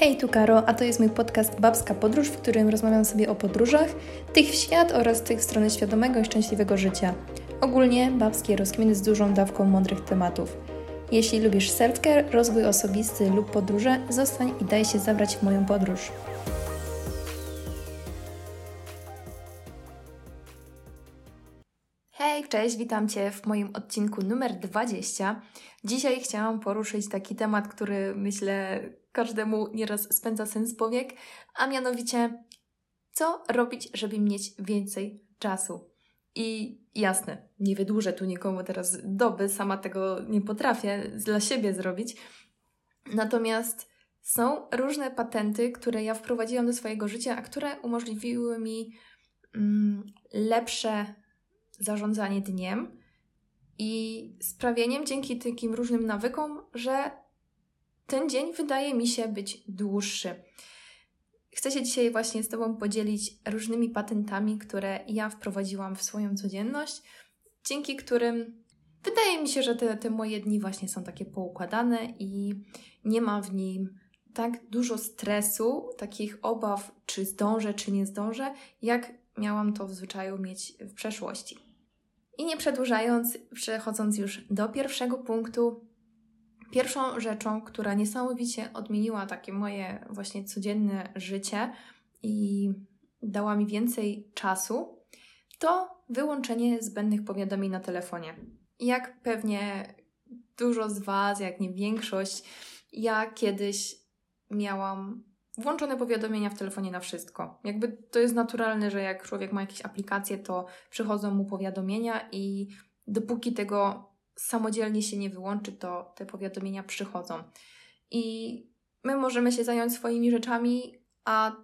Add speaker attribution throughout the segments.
Speaker 1: Hej, tu Karo, a to jest mój podcast Babska Podróż, w którym rozmawiam sobie o podróżach, tych w świat oraz tych w stronę świadomego i szczęśliwego życia. Ogólnie babskie rozkminy z dużą dawką mądrych tematów. Jeśli lubisz self-care, rozwój osobisty lub podróże, zostań i daj się zabrać w moją podróż. Hej, cześć, witam Cię w moim odcinku numer 20. Dzisiaj chciałam poruszyć taki temat, który myślę każdemu nieraz spędza sens powiek, a mianowicie co robić, żeby mieć więcej czasu. I jasne, nie wydłużę tu nikomu teraz doby, sama tego nie potrafię dla siebie zrobić. Natomiast są różne patenty, które ja wprowadziłam do swojego życia, a które umożliwiły mi mm, lepsze zarządzanie dniem i sprawieniem dzięki takim różnym nawykom, że ten dzień wydaje mi się być dłuższy. Chcę się dzisiaj właśnie z Tobą podzielić różnymi patentami, które ja wprowadziłam w swoją codzienność, dzięki którym wydaje mi się, że te, te moje dni właśnie są takie poukładane i nie ma w nim tak dużo stresu, takich obaw, czy zdążę, czy nie zdążę, jak miałam to w zwyczaju mieć w przeszłości. I nie przedłużając, przechodząc już do pierwszego punktu, Pierwszą rzeczą, która niesamowicie odmieniła takie moje właśnie codzienne życie i dała mi więcej czasu, to wyłączenie zbędnych powiadomień na telefonie. Jak pewnie dużo z Was, jak nie większość, ja kiedyś miałam włączone powiadomienia w telefonie na wszystko. Jakby to jest naturalne, że jak człowiek ma jakieś aplikacje, to przychodzą mu powiadomienia i dopóki tego samodzielnie się nie wyłączy, to te powiadomienia przychodzą. I my możemy się zająć swoimi rzeczami, a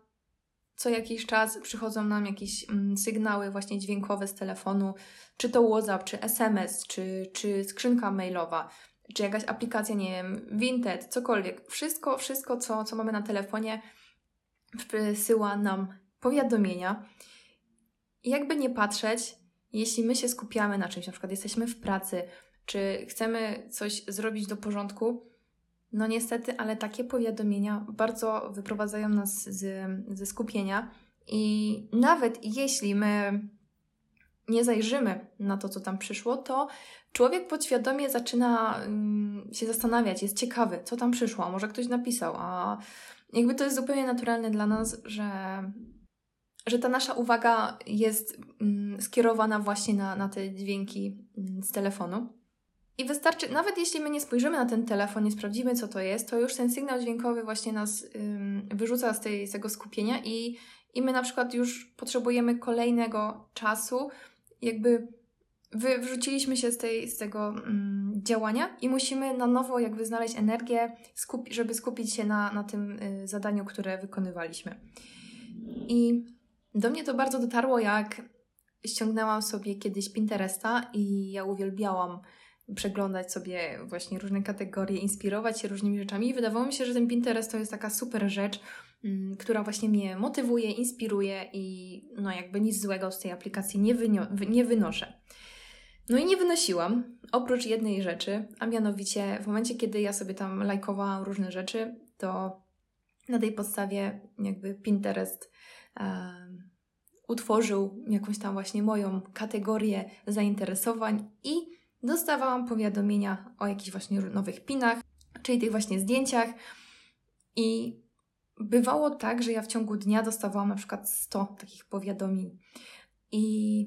Speaker 1: co jakiś czas przychodzą nam jakieś mm, sygnały właśnie dźwiękowe z telefonu, czy to WhatsApp, czy SMS, czy, czy skrzynka mailowa, czy jakaś aplikacja, nie wiem, Vinted, cokolwiek. Wszystko, wszystko, co, co mamy na telefonie, wysyła nam powiadomienia. Jakby nie patrzeć, jeśli my się skupiamy na czymś, na przykład jesteśmy w pracy, czy chcemy coś zrobić do porządku, no niestety, ale takie powiadomienia bardzo wyprowadzają nas z, ze skupienia i nawet jeśli my nie zajrzymy na to, co tam przyszło, to człowiek podświadomie zaczyna um, się zastanawiać, jest ciekawy, co tam przyszło, a może ktoś napisał, a jakby to jest zupełnie naturalne dla nas, że, że ta nasza uwaga jest um, skierowana właśnie na, na te dźwięki um, z telefonu. I wystarczy, nawet jeśli my nie spojrzymy na ten telefon, nie sprawdzimy, co to jest, to już ten sygnał dźwiękowy właśnie nas ym, wyrzuca z, tej, z tego skupienia i, i my na przykład już potrzebujemy kolejnego czasu, jakby wy, wyrzuciliśmy się z, tej, z tego ym, działania i musimy na nowo jakby znaleźć energię, skupi, żeby skupić się na, na tym y, zadaniu, które wykonywaliśmy. I do mnie to bardzo dotarło, jak ściągnęłam sobie kiedyś Pinteresta i ja uwielbiałam przeglądać sobie właśnie różne kategorie, inspirować się różnymi rzeczami. I wydawało mi się, że ten Pinterest to jest taka super rzecz, mm, która właśnie mnie motywuje, inspiruje i no jakby nic złego z tej aplikacji nie, wynio- nie wynoszę. No i nie wynosiłam, oprócz jednej rzeczy, a mianowicie w momencie, kiedy ja sobie tam lajkowałam różne rzeczy, to na tej podstawie jakby Pinterest utworzył jakąś tam właśnie moją kategorię zainteresowań i dostawałam powiadomienia o jakichś właśnie nowych pinach, czyli tych właśnie zdjęciach. I bywało tak, że ja w ciągu dnia dostawałam na przykład 100 takich powiadomień. I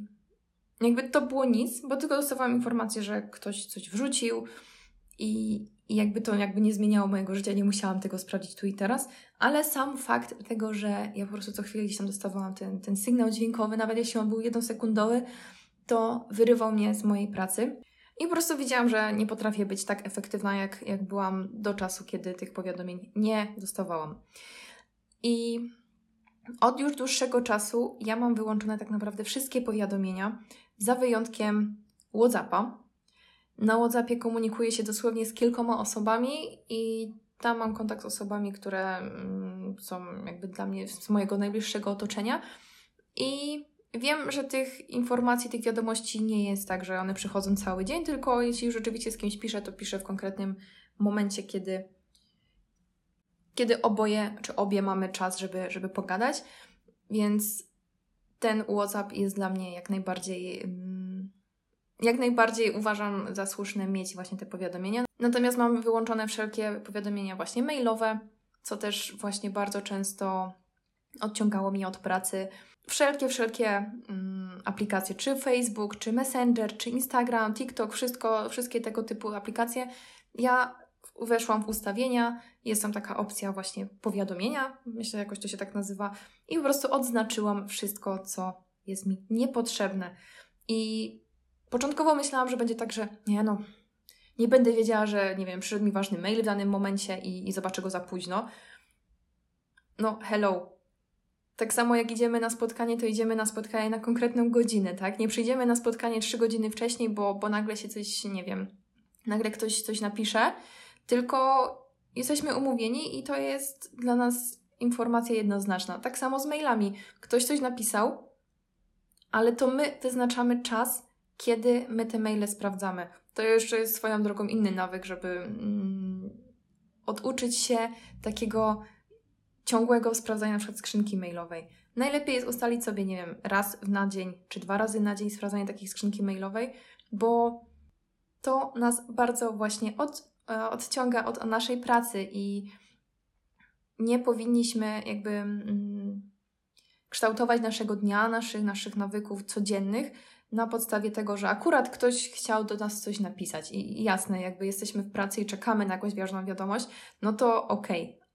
Speaker 1: jakby to było nic, bo tylko dostawałam informację, że ktoś coś wrzucił i, i jakby to jakby nie zmieniało mojego życia, nie musiałam tego sprawdzić tu i teraz, ale sam fakt tego, że ja po prostu co chwilę gdzieś tam dostawałam ten, ten sygnał dźwiękowy, nawet jeśli on był jednosekundowy, to wyrywał mnie z mojej pracy. I po prostu widziałam, że nie potrafię być tak efektywna, jak, jak byłam do czasu, kiedy tych powiadomień nie dostawałam. I od już dłuższego czasu ja mam wyłączone tak naprawdę wszystkie powiadomienia, za wyjątkiem WhatsAppa. Na WhatsAppie komunikuję się dosłownie z kilkoma osobami i tam mam kontakt z osobami, które mm, są jakby dla mnie z mojego najbliższego otoczenia. I Wiem, że tych informacji, tych wiadomości nie jest tak, że one przychodzą cały dzień, tylko jeśli już rzeczywiście z kimś piszę, to piszę w konkretnym momencie, kiedy kiedy oboje czy obie mamy czas, żeby, żeby pogadać, więc ten WhatsApp jest dla mnie jak najbardziej. Mm, jak najbardziej uważam za słuszne mieć właśnie te powiadomienia. Natomiast mamy wyłączone wszelkie powiadomienia właśnie mailowe, co też właśnie bardzo często odciągało mnie od pracy. Wszelkie, wszelkie mm, aplikacje, czy Facebook, czy Messenger, czy Instagram, TikTok, wszystko, wszystkie tego typu aplikacje. Ja weszłam w ustawienia, jest tam taka opcja właśnie powiadomienia, myślę jakoś to się tak nazywa, i po prostu odznaczyłam wszystko, co jest mi niepotrzebne. I początkowo myślałam, że będzie tak, że nie no, nie będę wiedziała, że nie wiem, przyszedł mi ważny mail w danym momencie i, i zobaczę go za późno. No, hello. Tak samo jak idziemy na spotkanie, to idziemy na spotkanie na konkretną godzinę, tak? Nie przyjdziemy na spotkanie trzy godziny wcześniej, bo, bo nagle się coś, nie wiem, nagle ktoś coś napisze, tylko jesteśmy umówieni i to jest dla nas informacja jednoznaczna. Tak samo z mailami. Ktoś coś napisał, ale to my wyznaczamy czas, kiedy my te maile sprawdzamy. To jeszcze jest swoją drogą inny nawyk, żeby mm, oduczyć się takiego ciągłego sprawdzania na przykład skrzynki mailowej. Najlepiej jest ustalić sobie, nie wiem, raz na dzień czy dwa razy na dzień sprawdzanie takiej skrzynki mailowej, bo to nas bardzo właśnie od, e, odciąga od naszej pracy i nie powinniśmy jakby mm, kształtować naszego dnia, naszych, naszych nawyków codziennych na podstawie tego, że akurat ktoś chciał do nas coś napisać. I, jasne, jakby jesteśmy w pracy i czekamy na jakąś ważną wiadomość, no to okej, okay,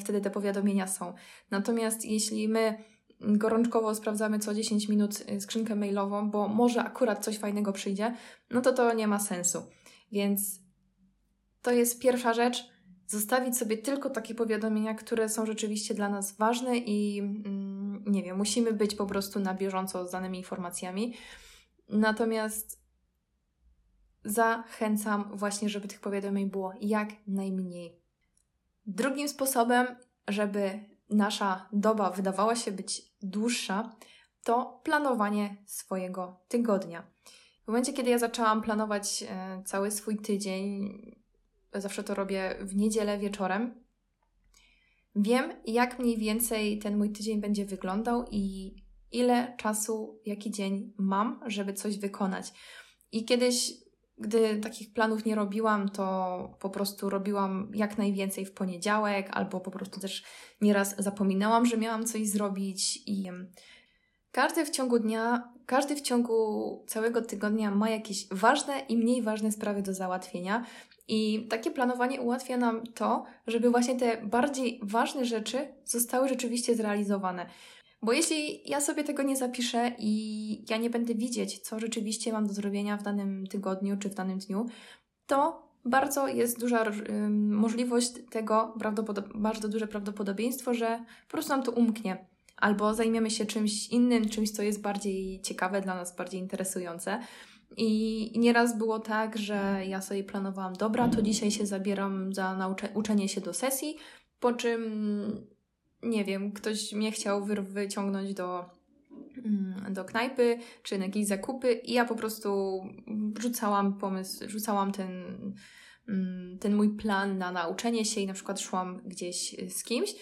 Speaker 1: wtedy te powiadomienia są. Natomiast jeśli my gorączkowo sprawdzamy co 10 minut y, skrzynkę mailową, bo może akurat coś fajnego przyjdzie, no to to nie ma sensu. Więc to jest pierwsza rzecz. Zostawić sobie tylko takie powiadomienia, które są rzeczywiście dla nas ważne i mm, nie wiem, musimy być po prostu na bieżąco z danymi informacjami. Natomiast zachęcam właśnie, żeby tych powiadomień było jak najmniej. Drugim sposobem, żeby nasza doba wydawała się być dłuższa, to planowanie swojego tygodnia. W momencie, kiedy ja zaczęłam planować e, cały swój tydzień, zawsze to robię w niedzielę wieczorem, wiem, jak mniej więcej ten mój tydzień będzie wyglądał i ile czasu, jaki dzień mam, żeby coś wykonać. I kiedyś, gdy takich planów nie robiłam, to po prostu robiłam jak najwięcej w poniedziałek, albo po prostu też nieraz zapominałam, że miałam coś zrobić i każdy w ciągu dnia, każdy w ciągu całego tygodnia ma jakieś ważne i mniej ważne sprawy do załatwienia. I takie planowanie ułatwia nam to, żeby właśnie te bardziej ważne rzeczy zostały rzeczywiście zrealizowane. Bo jeśli ja sobie tego nie zapiszę i ja nie będę widzieć, co rzeczywiście mam do zrobienia w danym tygodniu czy w danym dniu, to bardzo jest duża możliwość tego, bardzo duże prawdopodobieństwo, że po prostu nam to umknie. Albo zajmiemy się czymś innym, czymś, co jest bardziej ciekawe dla nas, bardziej interesujące. I nieraz było tak, że ja sobie planowałam, dobra, to dzisiaj się zabieram za naucze- uczenie się do sesji, po czym nie wiem, ktoś mnie chciał wyciągnąć do, mm, do knajpy czy na jakieś zakupy i ja po prostu rzucałam pomysł, rzucałam ten, mm, ten mój plan na nauczenie się i na przykład szłam gdzieś z kimś.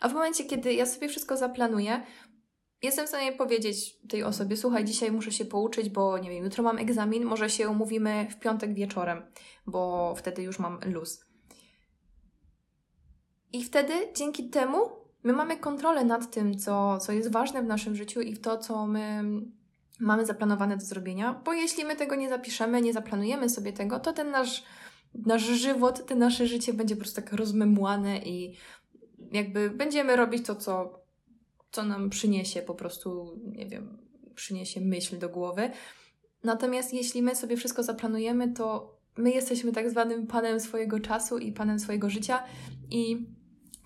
Speaker 1: A w momencie, kiedy ja sobie wszystko zaplanuję, jestem w stanie powiedzieć tej osobie, słuchaj, dzisiaj muszę się pouczyć, bo nie wiem, jutro mam egzamin, może się umówimy w piątek wieczorem, bo wtedy już mam luz. I wtedy dzięki temu my mamy kontrolę nad tym, co, co jest ważne w naszym życiu i w to, co my mamy zaplanowane do zrobienia, bo jeśli my tego nie zapiszemy, nie zaplanujemy sobie tego, to ten nasz, nasz żywot, to nasze życie będzie po prostu tak rozmemłane i jakby będziemy robić to, co, co nam przyniesie po prostu, nie wiem, przyniesie myśl do głowy. Natomiast jeśli my sobie wszystko zaplanujemy, to my jesteśmy tak zwanym panem swojego czasu i panem swojego życia i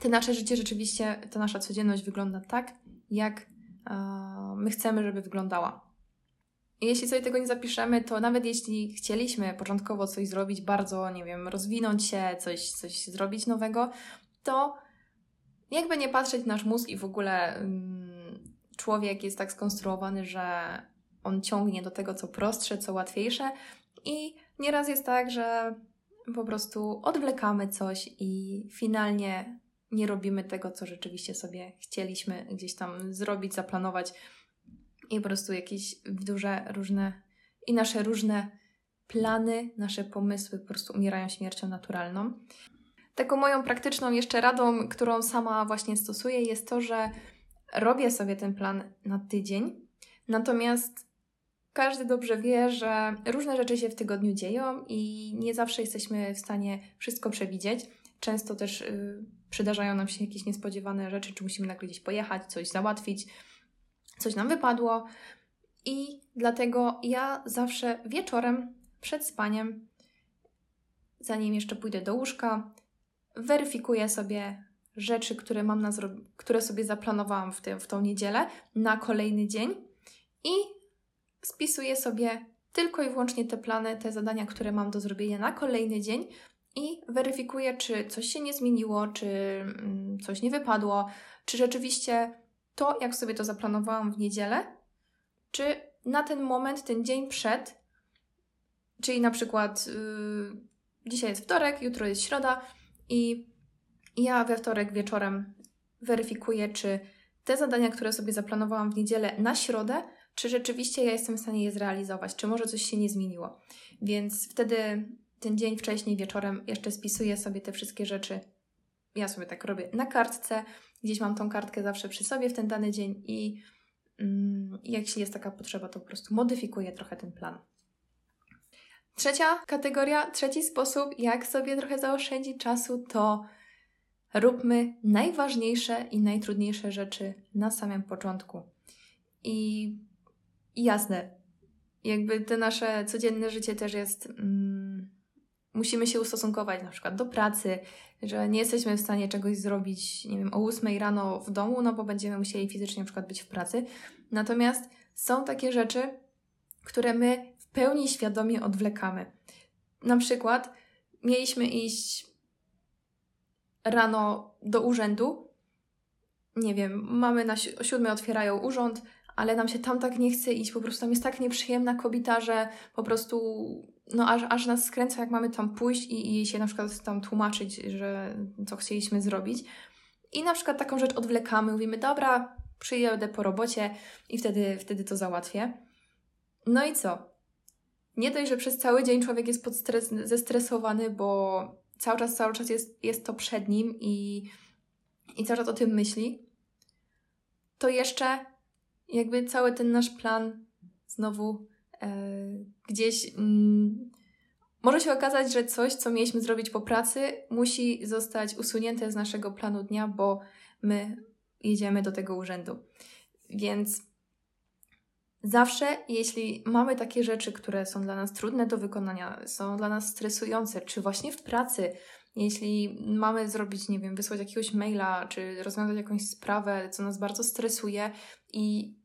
Speaker 1: to nasze życie rzeczywiście, ta nasza codzienność wygląda tak, jak e, my chcemy, żeby wyglądała. I jeśli sobie tego nie zapiszemy, to nawet jeśli chcieliśmy początkowo coś zrobić, bardzo, nie wiem, rozwinąć się, coś, coś zrobić nowego, to jakby nie patrzeć nasz mózg i w ogóle mm, człowiek jest tak skonstruowany, że on ciągnie do tego, co prostsze, co łatwiejsze i nieraz jest tak, że po prostu odwlekamy coś i finalnie nie robimy tego, co rzeczywiście sobie chcieliśmy gdzieś tam zrobić, zaplanować i po prostu jakieś duże, różne i nasze różne plany, nasze pomysły po prostu umierają śmiercią naturalną. Taką moją praktyczną jeszcze radą, którą sama właśnie stosuję, jest to, że robię sobie ten plan na tydzień, natomiast każdy dobrze wie, że różne rzeczy się w tygodniu dzieją i nie zawsze jesteśmy w stanie wszystko przewidzieć. Często też yy, przydarzają nam się jakieś niespodziewane rzeczy, czy musimy nagle gdzieś pojechać, coś załatwić, coś nam wypadło. I dlatego ja zawsze wieczorem przed spaniem, zanim jeszcze pójdę do łóżka, weryfikuję sobie rzeczy, które mam na zro- które sobie zaplanowałam w, tym, w tą niedzielę na kolejny dzień i spisuję sobie tylko i wyłącznie te plany, te zadania, które mam do zrobienia na kolejny dzień i weryfikuję, czy coś się nie zmieniło, czy mm, coś nie wypadło, czy rzeczywiście to, jak sobie to zaplanowałam w niedzielę, czy na ten moment, ten dzień przed, czyli na przykład yy, dzisiaj jest wtorek, jutro jest środa i ja we wtorek wieczorem weryfikuję, czy te zadania, które sobie zaplanowałam w niedzielę na środę, czy rzeczywiście ja jestem w stanie je zrealizować, czy może coś się nie zmieniło. Więc wtedy ten dzień wcześniej wieczorem jeszcze spisuję sobie te wszystkie rzeczy. Ja sobie tak robię na kartce, gdzieś mam tą kartkę zawsze przy sobie w ten dany dzień i mm, jeśli jest taka potrzeba, to po prostu modyfikuję trochę ten plan. Trzecia kategoria, trzeci sposób, jak sobie trochę zaoszczędzić czasu, to róbmy najważniejsze i najtrudniejsze rzeczy na samym początku. I, i jasne, jakby te nasze codzienne życie też jest. Mm, musimy się ustosunkować na przykład do pracy, że nie jesteśmy w stanie czegoś zrobić, nie wiem, o 8 rano w domu, no bo będziemy musieli fizycznie na przykład być w pracy. Natomiast są takie rzeczy, które my w pełni świadomie odwlekamy. Na przykład mieliśmy iść rano do urzędu. Nie wiem, mamy na si- o siódmej otwierają urząd, ale nam się tam tak nie chce iść, po prostu tam jest tak nieprzyjemna kobieta, że po prostu no aż, aż nas skręca, jak mamy tam pójść i, i się na przykład tam tłumaczyć, że co chcieliśmy zrobić. I na przykład taką rzecz odwlekamy, mówimy, dobra, przyjadę po robocie i wtedy, wtedy to załatwię. No i co? Nie dość, że przez cały dzień człowiek jest podstres- zestresowany, bo cały czas, cały czas jest, jest to przed nim i, i cały czas o tym myśli, to jeszcze jakby cały ten nasz plan znowu e, gdzieś mm, może się okazać, że coś, co mieliśmy zrobić po pracy, musi zostać usunięte z naszego planu dnia, bo my jedziemy do tego urzędu. Więc zawsze, jeśli mamy takie rzeczy, które są dla nas trudne do wykonania, są dla nas stresujące, czy właśnie w pracy, jeśli mamy zrobić, nie wiem, wysłać jakiegoś maila, czy rozwiązać jakąś sprawę, co nas bardzo stresuje i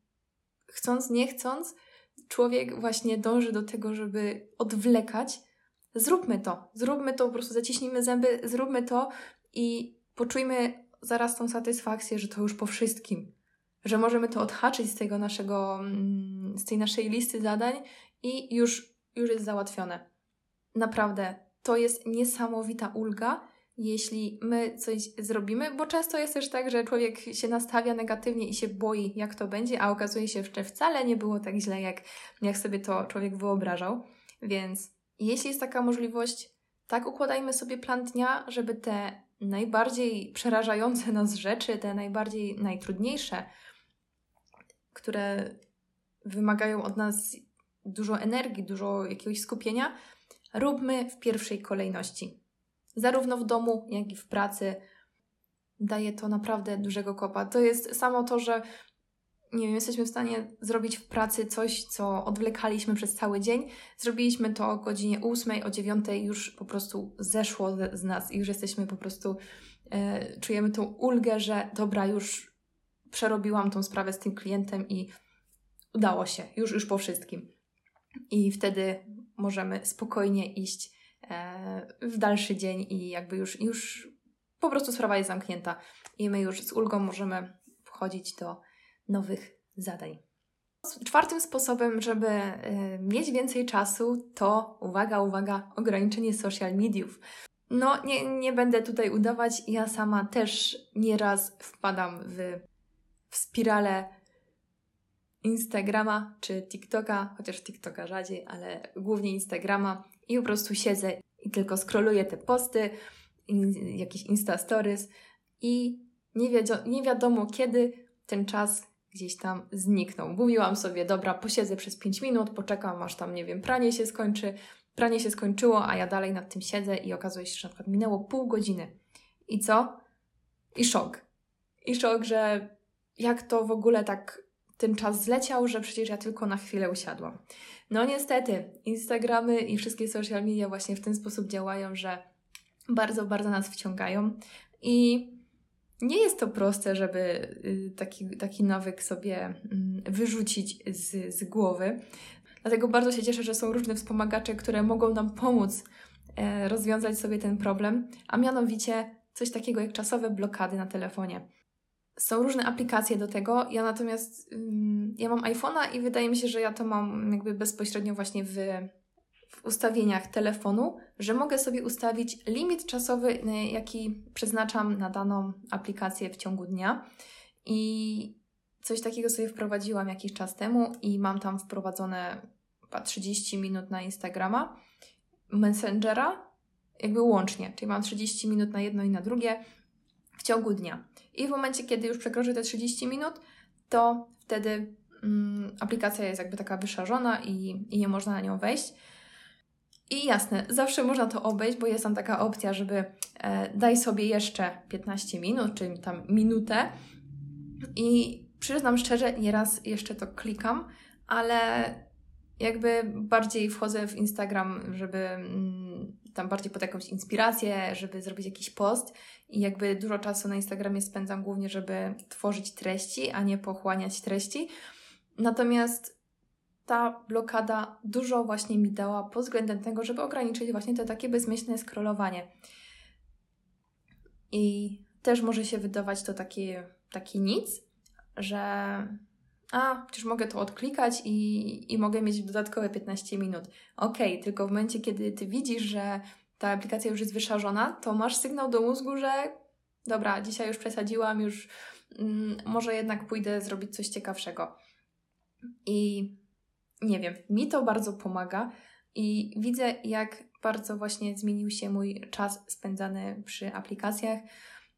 Speaker 1: chcąc, nie chcąc, człowiek właśnie dąży do tego, żeby odwlekać. Zróbmy to, zróbmy to, po prostu zaciśnijmy zęby, zróbmy to i poczujmy zaraz tą satysfakcję, że to już po wszystkim, że możemy to odhaczyć z tego naszego, mm, z tej naszej listy zadań i już, już jest załatwione. Naprawdę, to jest niesamowita ulga, jeśli my coś zrobimy, bo często jest też tak, że człowiek się nastawia negatywnie i się boi, jak to będzie, a okazuje się, że wcale nie było tak źle, jak, jak sobie to człowiek wyobrażał. Więc jeśli jest taka możliwość, tak układajmy sobie plan dnia, żeby te najbardziej przerażające nas rzeczy, te najbardziej najtrudniejsze, które wymagają od nas dużo energii, dużo jakiegoś skupienia, róbmy w pierwszej kolejności zarówno w domu, jak i w pracy. Daje to naprawdę dużego kopa. To jest samo to, że nie wiem, jesteśmy w stanie zrobić w pracy coś, co odwlekaliśmy przez cały dzień. Zrobiliśmy to o godzinie 8, o 9 już po prostu zeszło z nas i już jesteśmy po prostu, e, czujemy tą ulgę, że dobra, już przerobiłam tą sprawę z tym klientem i udało się, już, już po wszystkim. I wtedy możemy spokojnie iść w dalszy dzień i jakby już, już po prostu sprawa jest zamknięta i my już z ulgą możemy wchodzić do nowych zadań. Czwartym sposobem, żeby y, mieć więcej czasu, to uwaga, uwaga, ograniczenie social mediów. no, nie, nie będę tutaj udawać. Ja sama też nieraz wpadam w, w spiralę Instagrama czy TikToka, chociaż TikToka rzadziej, ale głównie Instagrama i po prostu siedzę i tylko scrolluję te posty, jakieś Insta Stories i nie, nie wiadomo kiedy ten czas gdzieś tam zniknął. Mówiłam sobie, dobra, posiedzę przez 5 minut, poczekam aż tam, nie wiem, pranie się skończy. Pranie się skończyło, a ja dalej nad tym siedzę i okazuje się, że na przykład minęło pół godziny. I co? I szok. I szok, że jak to w ogóle tak ten czas zleciał, że przecież ja tylko na chwilę usiadłam. No niestety, Instagramy i wszystkie social media właśnie w ten sposób działają, że bardzo, bardzo nas wciągają i nie jest to proste, żeby y, taki, taki nawyk sobie mm, wyrzucić z, z głowy. Dlatego bardzo się cieszę, że są różne wspomagacze, które mogą nam pomóc e, rozwiązać sobie ten problem, a mianowicie coś takiego jak czasowe blokady na telefonie. Są różne aplikacje do tego. Ja natomiast mm, ja mam iPhone'a i wydaje mi się, że ja to mam jakby bezpośrednio właśnie w, ustawieniach telefonu, że mogę sobie ustawić limit czasowy, y, jaki przeznaczam na daną aplikację w ciągu dnia. I coś takiego sobie wprowadziłam jakiś czas temu i mam tam wprowadzone chyba 30 minut na Instagrama, Messengera, jakby łącznie, czyli mam 30 minut na jedno i na drugie w ciągu dnia. I w momencie, kiedy już przekroczę te 30 minut, to wtedy mm, aplikacja jest jakby taka wyszarzona i, i nie można na nią wejść. I jasne, zawsze można to obejść, bo jest tam taka opcja, żeby e, daj sobie jeszcze 15 minut, czyli tam minutę. I przyznam szczerze, nieraz jeszcze to klikam, ale jakby bardziej wchodzę w Instagram, żeby mm, tam bardziej pod jakąś inspirację, żeby zrobić jakiś post i jakby dużo czasu na Instagramie spędzam głównie, żeby tworzyć treści, a nie pochłaniać treści. Natomiast ta blokada dużo właśnie mi dała pod względem tego, żeby ograniczyć właśnie to takie bezmyślne scrollowanie. I też może się wydawać to takie, takie nic, że a, przecież mogę to odklikać i, i mogę mieć dodatkowe 15 minut. Okej, okay, tylko w momencie, kiedy ty widzisz, że ta aplikacja już jest wyszarzona, to masz sygnał do mózgu, że dobra, dzisiaj już przesadziłam, już mm, może jednak pójdę zrobić coś ciekawszego. I nie wiem, mi to bardzo pomaga i widzę, jak bardzo właśnie zmienił się mój czas spędzany przy aplikacjach.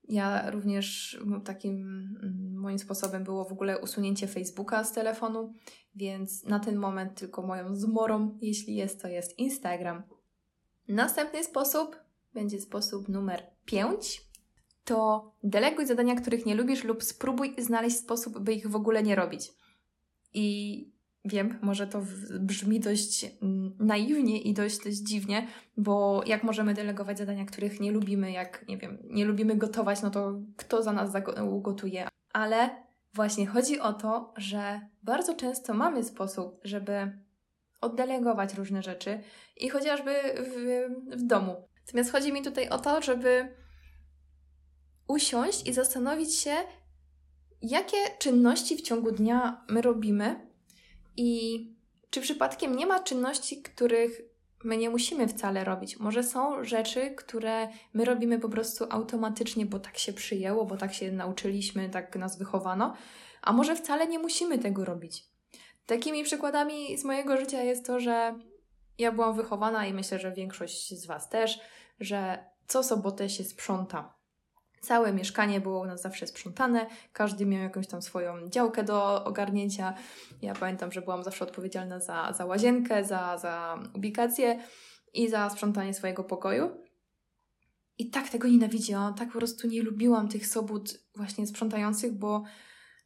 Speaker 1: Ja również takim mm, moim sposobem było w ogóle usunięcie Facebooka z telefonu, więc na ten moment tylko moją zmorą, jeśli jest, to jest Instagram. Następny sposób będzie sposób numer 5. To deleguj zadania, których nie lubisz, lub spróbuj znaleźć sposób, by ich w ogóle nie robić. I Wiem, może to brzmi dość mm, naiwnie i dość, dość dziwnie, bo jak możemy delegować zadania, których nie lubimy, jak nie wiem, nie lubimy gotować, no to kto za nas ugotuje? Ale właśnie chodzi o to, że bardzo często mamy sposób, żeby oddelegować różne rzeczy i chociażby w, w domu. Natomiast chodzi mi tutaj o to, żeby usiąść i zastanowić się, jakie czynności w ciągu dnia my robimy, i czy przypadkiem nie ma czynności, których my nie musimy wcale robić? Może są rzeczy, które my robimy po prostu automatycznie, bo tak się przyjęło, bo tak się nauczyliśmy, tak nas wychowano, a może wcale nie musimy tego robić. Takimi przykładami z mojego życia jest to, że ja byłam wychowana i myślę, że większość z Was też, że co sobotę się sprząta. Całe mieszkanie było u nas zawsze sprzątane, każdy miał jakąś tam swoją działkę do ogarnięcia. Ja pamiętam, że byłam zawsze odpowiedzialna za, za łazienkę, za, za ubikację i za sprzątanie swojego pokoju. I tak tego nienawidziłam, tak po prostu nie lubiłam tych sobót właśnie sprzątających, bo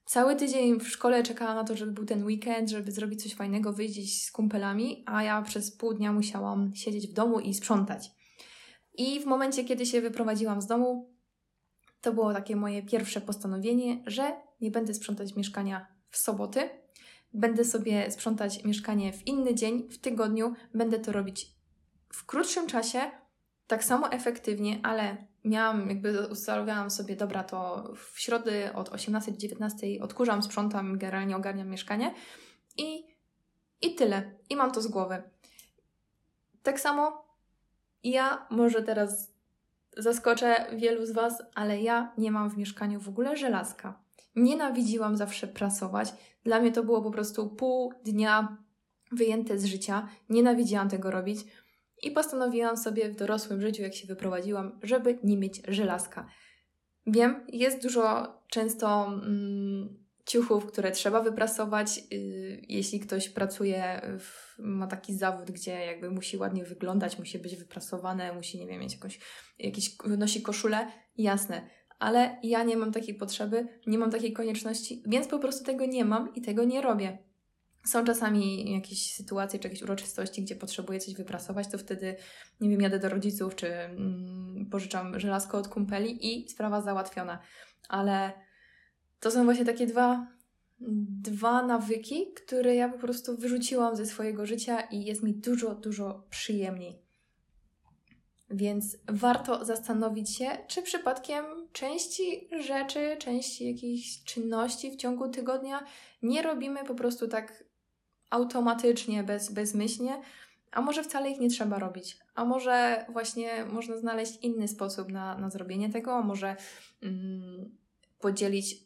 Speaker 1: cały tydzień w szkole czekałam na to, żeby był ten weekend, żeby zrobić coś fajnego, wyjść z kumpelami, a ja przez pół dnia musiałam siedzieć w domu i sprzątać. I w momencie, kiedy się wyprowadziłam z domu, to było takie moje pierwsze postanowienie, że nie będę sprzątać mieszkania w soboty. Będę sobie sprzątać mieszkanie w inny dzień, w tygodniu. Będę to robić w krótszym czasie, tak samo efektywnie, ale miałam, jakby ustawiałam sobie, dobra, to w środę od 18 do 19 odkurzam, sprzątam, generalnie ogarniam mieszkanie i, i tyle. I mam to z głowy. Tak samo ja może teraz zaskoczę wielu z Was, ale ja nie mam w mieszkaniu w ogóle żelazka. Nienawidziłam zawsze prasować. Dla mnie to było po prostu pół dnia wyjęte z życia. Nienawidziłam tego robić. I postanowiłam sobie w dorosłym życiu, jak się wyprowadziłam, żeby nie mieć żelazka. Wiem, jest dużo często mm, ciuchów, które trzeba wyprasować. Yy, jeśli ktoś pracuje, w, ma taki zawód, gdzie jakby musi ładnie wyglądać, musi być wyprasowane, musi, nie wiem, mieć jakąś, jakieś, nosi koszulę, jasne. Ale ja nie mam takiej potrzeby, nie mam takiej konieczności, więc po prostu tego nie mam i tego nie robię. Są czasami jakieś sytuacje czy jakieś uroczystości, gdzie potrzebuję coś wyprasować, to wtedy, nie wiem, jadę do rodziców czy mm, pożyczam żelazko od kumpeli i sprawa załatwiona. Ale to są właśnie takie dwa, dwa nawyki, które ja po prostu wyrzuciłam ze swojego życia i jest mi dużo, dużo przyjemniej. Więc warto zastanowić się, czy przypadkiem części rzeczy, części jakichś czynności w ciągu tygodnia nie robimy po prostu tak automatycznie, bez, bezmyślnie, a może wcale ich nie trzeba robić. A może właśnie można znaleźć inny sposób na, na zrobienie tego, a może mm, podzielić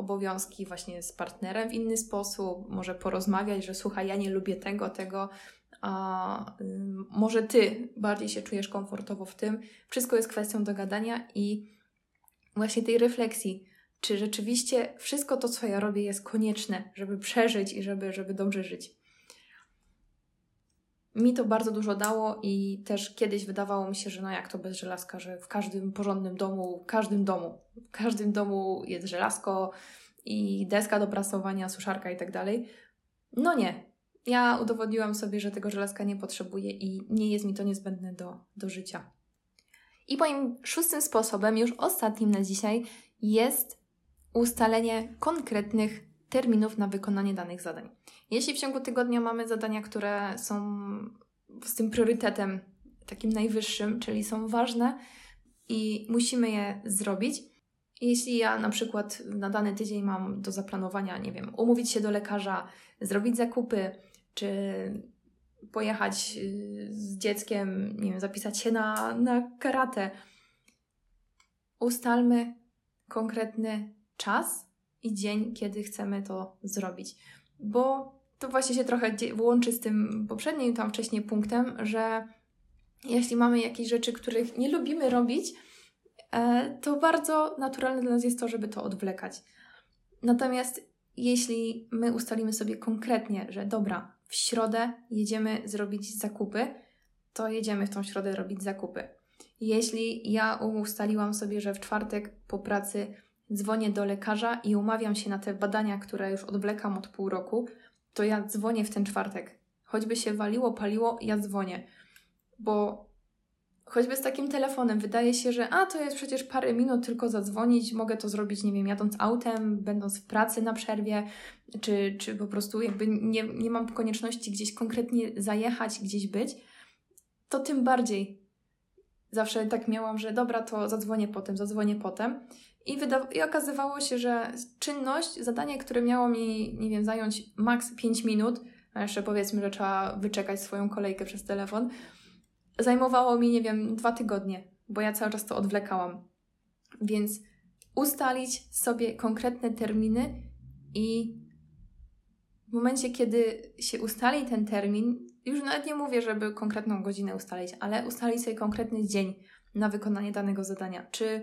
Speaker 1: obowiązki właśnie z partnerem w inny sposób, może porozmawiać, że słuchaj, ja nie lubię tego, tego, a y, może ty bardziej się czujesz komfortowo w tym. Wszystko jest kwestią dogadania i właśnie tej refleksji, czy rzeczywiście wszystko to, co ja robię, jest konieczne, żeby przeżyć i żeby, żeby dobrze żyć. Mi to bardzo dużo dało i też kiedyś wydawało mi się, że no jak to bez żelazka, że w każdym porządnym domu, w każdym domu, w każdym domu jest żelazko i deska do prasowania, suszarka i tak dalej. No nie. Ja udowodniłam sobie, że tego żelazka nie potrzebuję i nie jest mi to niezbędne do, do życia. I moim szóstym sposobem, już ostatnim na dzisiaj, jest ustalenie konkretnych terminów na wykonanie danych zadań. Jeśli w ciągu tygodnia mamy zadania, które są z tym priorytetem takim najwyższym, czyli są ważne i musimy je zrobić, jeśli ja na przykład na dany tydzień mam do zaplanowania, nie wiem, umówić się do lekarza, zrobić zakupy, czy pojechać y, z dzieckiem, nie wiem, zapisać się na, na karate, ustalmy konkretny czas i dzień, kiedy chcemy to zrobić. Bo to właśnie się trochę łączy z tym poprzednim tam wcześniej punktem, że jeśli mamy jakieś rzeczy, których nie lubimy robić, e, to bardzo naturalne dla nas jest to, żeby to odwlekać. Natomiast jeśli my ustalimy sobie konkretnie, że dobra, w środę jedziemy zrobić zakupy, to jedziemy w tą środę robić zakupy. Jeśli ja ustaliłam sobie, że w czwartek po pracy dzwonię do lekarza i umawiam się na te badania, które już odwlekam od pół roku, to ja dzwonię w ten czwartek. Choćby się waliło, paliło, ja dzwonię. Bo choćby z takim telefonem wydaje się, że a to jest przecież parę minut tylko zadzwonić, mogę to zrobić, nie wiem, jadąc autem, będąc w pracy na przerwie, czy, czy po prostu jakby nie, nie mam konieczności gdzieś konkretnie zajechać, gdzieś być, to tym bardziej zawsze tak miałam, że dobra, to zadzwonię potem, zadzwonię potem. I, wyda- I okazywało się, że czynność, zadanie, które miało mi, nie wiem, zająć maks 5 minut, a jeszcze powiedzmy, że trzeba wyczekać swoją kolejkę przez telefon, zajmowało mi, nie wiem, dwa tygodnie, bo ja cały czas to odwlekałam. Więc ustalić sobie konkretne terminy i w momencie, kiedy się ustali ten termin, już nawet nie mówię, żeby konkretną godzinę ustalić, ale ustalić sobie konkretny dzień na wykonanie danego zadania. Czy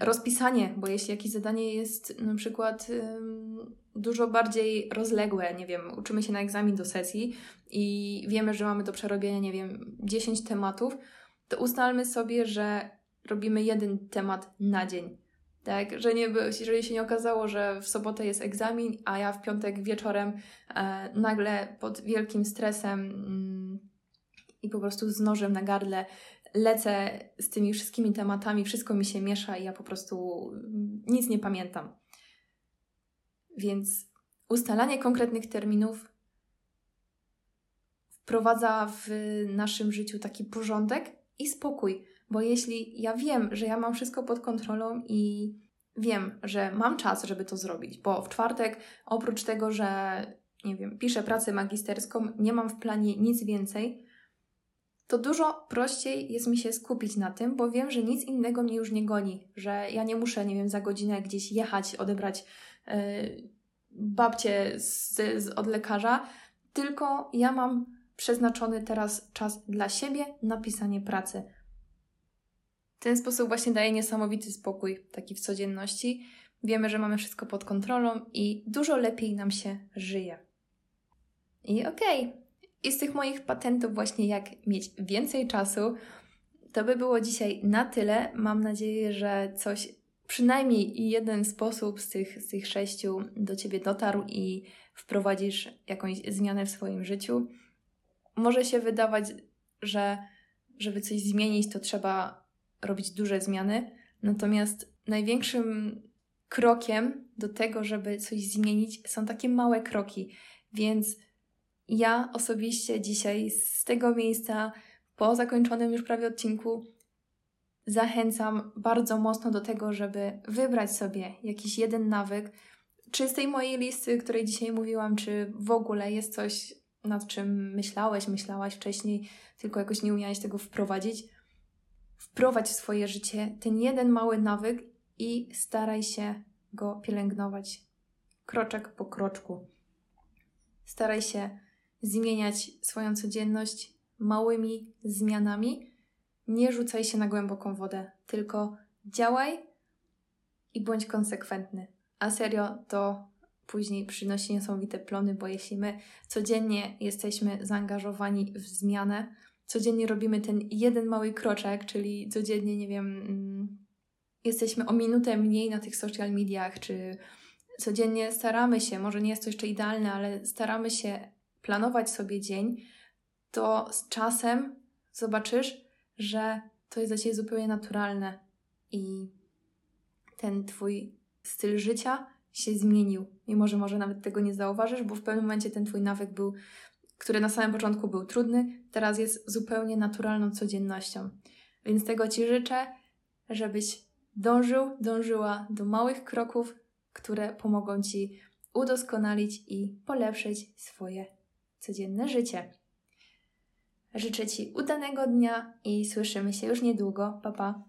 Speaker 1: rozpisanie, bo jeśli jakieś zadanie jest na przykład dużo bardziej rozległe, nie wiem, uczymy się na egzamin do sesji i wiemy, że mamy do przerobienia, nie wiem, 10 tematów, to ustalmy sobie, że robimy jeden temat na dzień. Tak, że nie, jeżeli się nie okazało, że w sobotę jest egzamin, a ja w piątek wieczorem e, nagle pod wielkim stresem mm, i po prostu z nożem na gardle lecę z tymi wszystkimi tematami, wszystko mi się miesza i ja po prostu nic nie pamiętam. Więc ustalanie konkretnych terminów wprowadza w naszym życiu taki porządek i spokój, bo jeśli ja wiem, że ja mam wszystko pod kontrolą i wiem, że mam czas, żeby to zrobić, bo w czwartek oprócz tego, że nie wiem, piszę pracę magisterską, nie mam w planie nic więcej, to dużo prościej jest mi się skupić na tym, bo wiem, że nic innego mnie już nie goni, że ja nie muszę, nie wiem, za godzinę gdzieś jechać, odebrać yy, babcię z, z, od lekarza, tylko ja mam przeznaczony teraz czas dla siebie na pisanie pracy. Ten sposób właśnie daje niesamowity spokój, taki w codzienności. Wiemy, że mamy wszystko pod kontrolą i dużo lepiej nam się żyje. I okej, okay. I z tych moich patentów, właśnie jak mieć więcej czasu, to by było dzisiaj na tyle. Mam nadzieję, że coś, przynajmniej jeden sposób z tych, z tych sześciu do ciebie dotarł i wprowadzisz jakąś zmianę w swoim życiu. Może się wydawać, że żeby coś zmienić, to trzeba robić duże zmiany, natomiast największym krokiem do tego, żeby coś zmienić, są takie małe kroki. Więc ja osobiście dzisiaj z tego miejsca, po zakończonym już prawie odcinku, zachęcam bardzo mocno do tego, żeby wybrać sobie jakiś jeden nawyk, czy z tej mojej listy, której dzisiaj mówiłam, czy w ogóle jest coś, nad czym myślałeś, myślałaś wcześniej, tylko jakoś nie umiałaś tego wprowadzić. Wprowadź w swoje życie ten jeden mały nawyk i staraj się go pielęgnować kroczek po kroczku. Staraj się zmieniać swoją codzienność małymi zmianami. Nie rzucaj się na głęboką wodę, tylko działaj i bądź konsekwentny. A serio, to później przynosi niesamowite plony, bo jeśli my codziennie jesteśmy zaangażowani w zmianę, codziennie robimy ten jeden mały kroczek, czyli codziennie, nie wiem, mm, jesteśmy o minutę mniej na tych social mediach, czy codziennie staramy się, może nie jest to jeszcze idealne, ale staramy się planować sobie dzień, to z czasem zobaczysz, że to jest dla Ciebie zupełnie naturalne i ten Twój styl życia się zmienił. Mimo, że może nawet tego nie zauważysz, bo w pewnym momencie ten Twój nawyk był, który na samym początku był trudny, teraz jest zupełnie naturalną codziennością. Więc tego Ci życzę, żebyś dążył, dążyła do małych kroków, które pomogą Ci udoskonalić i polepszyć swoje codzienne życie. Życzę Ci udanego dnia i słyszymy się już niedługo. Pa, pa.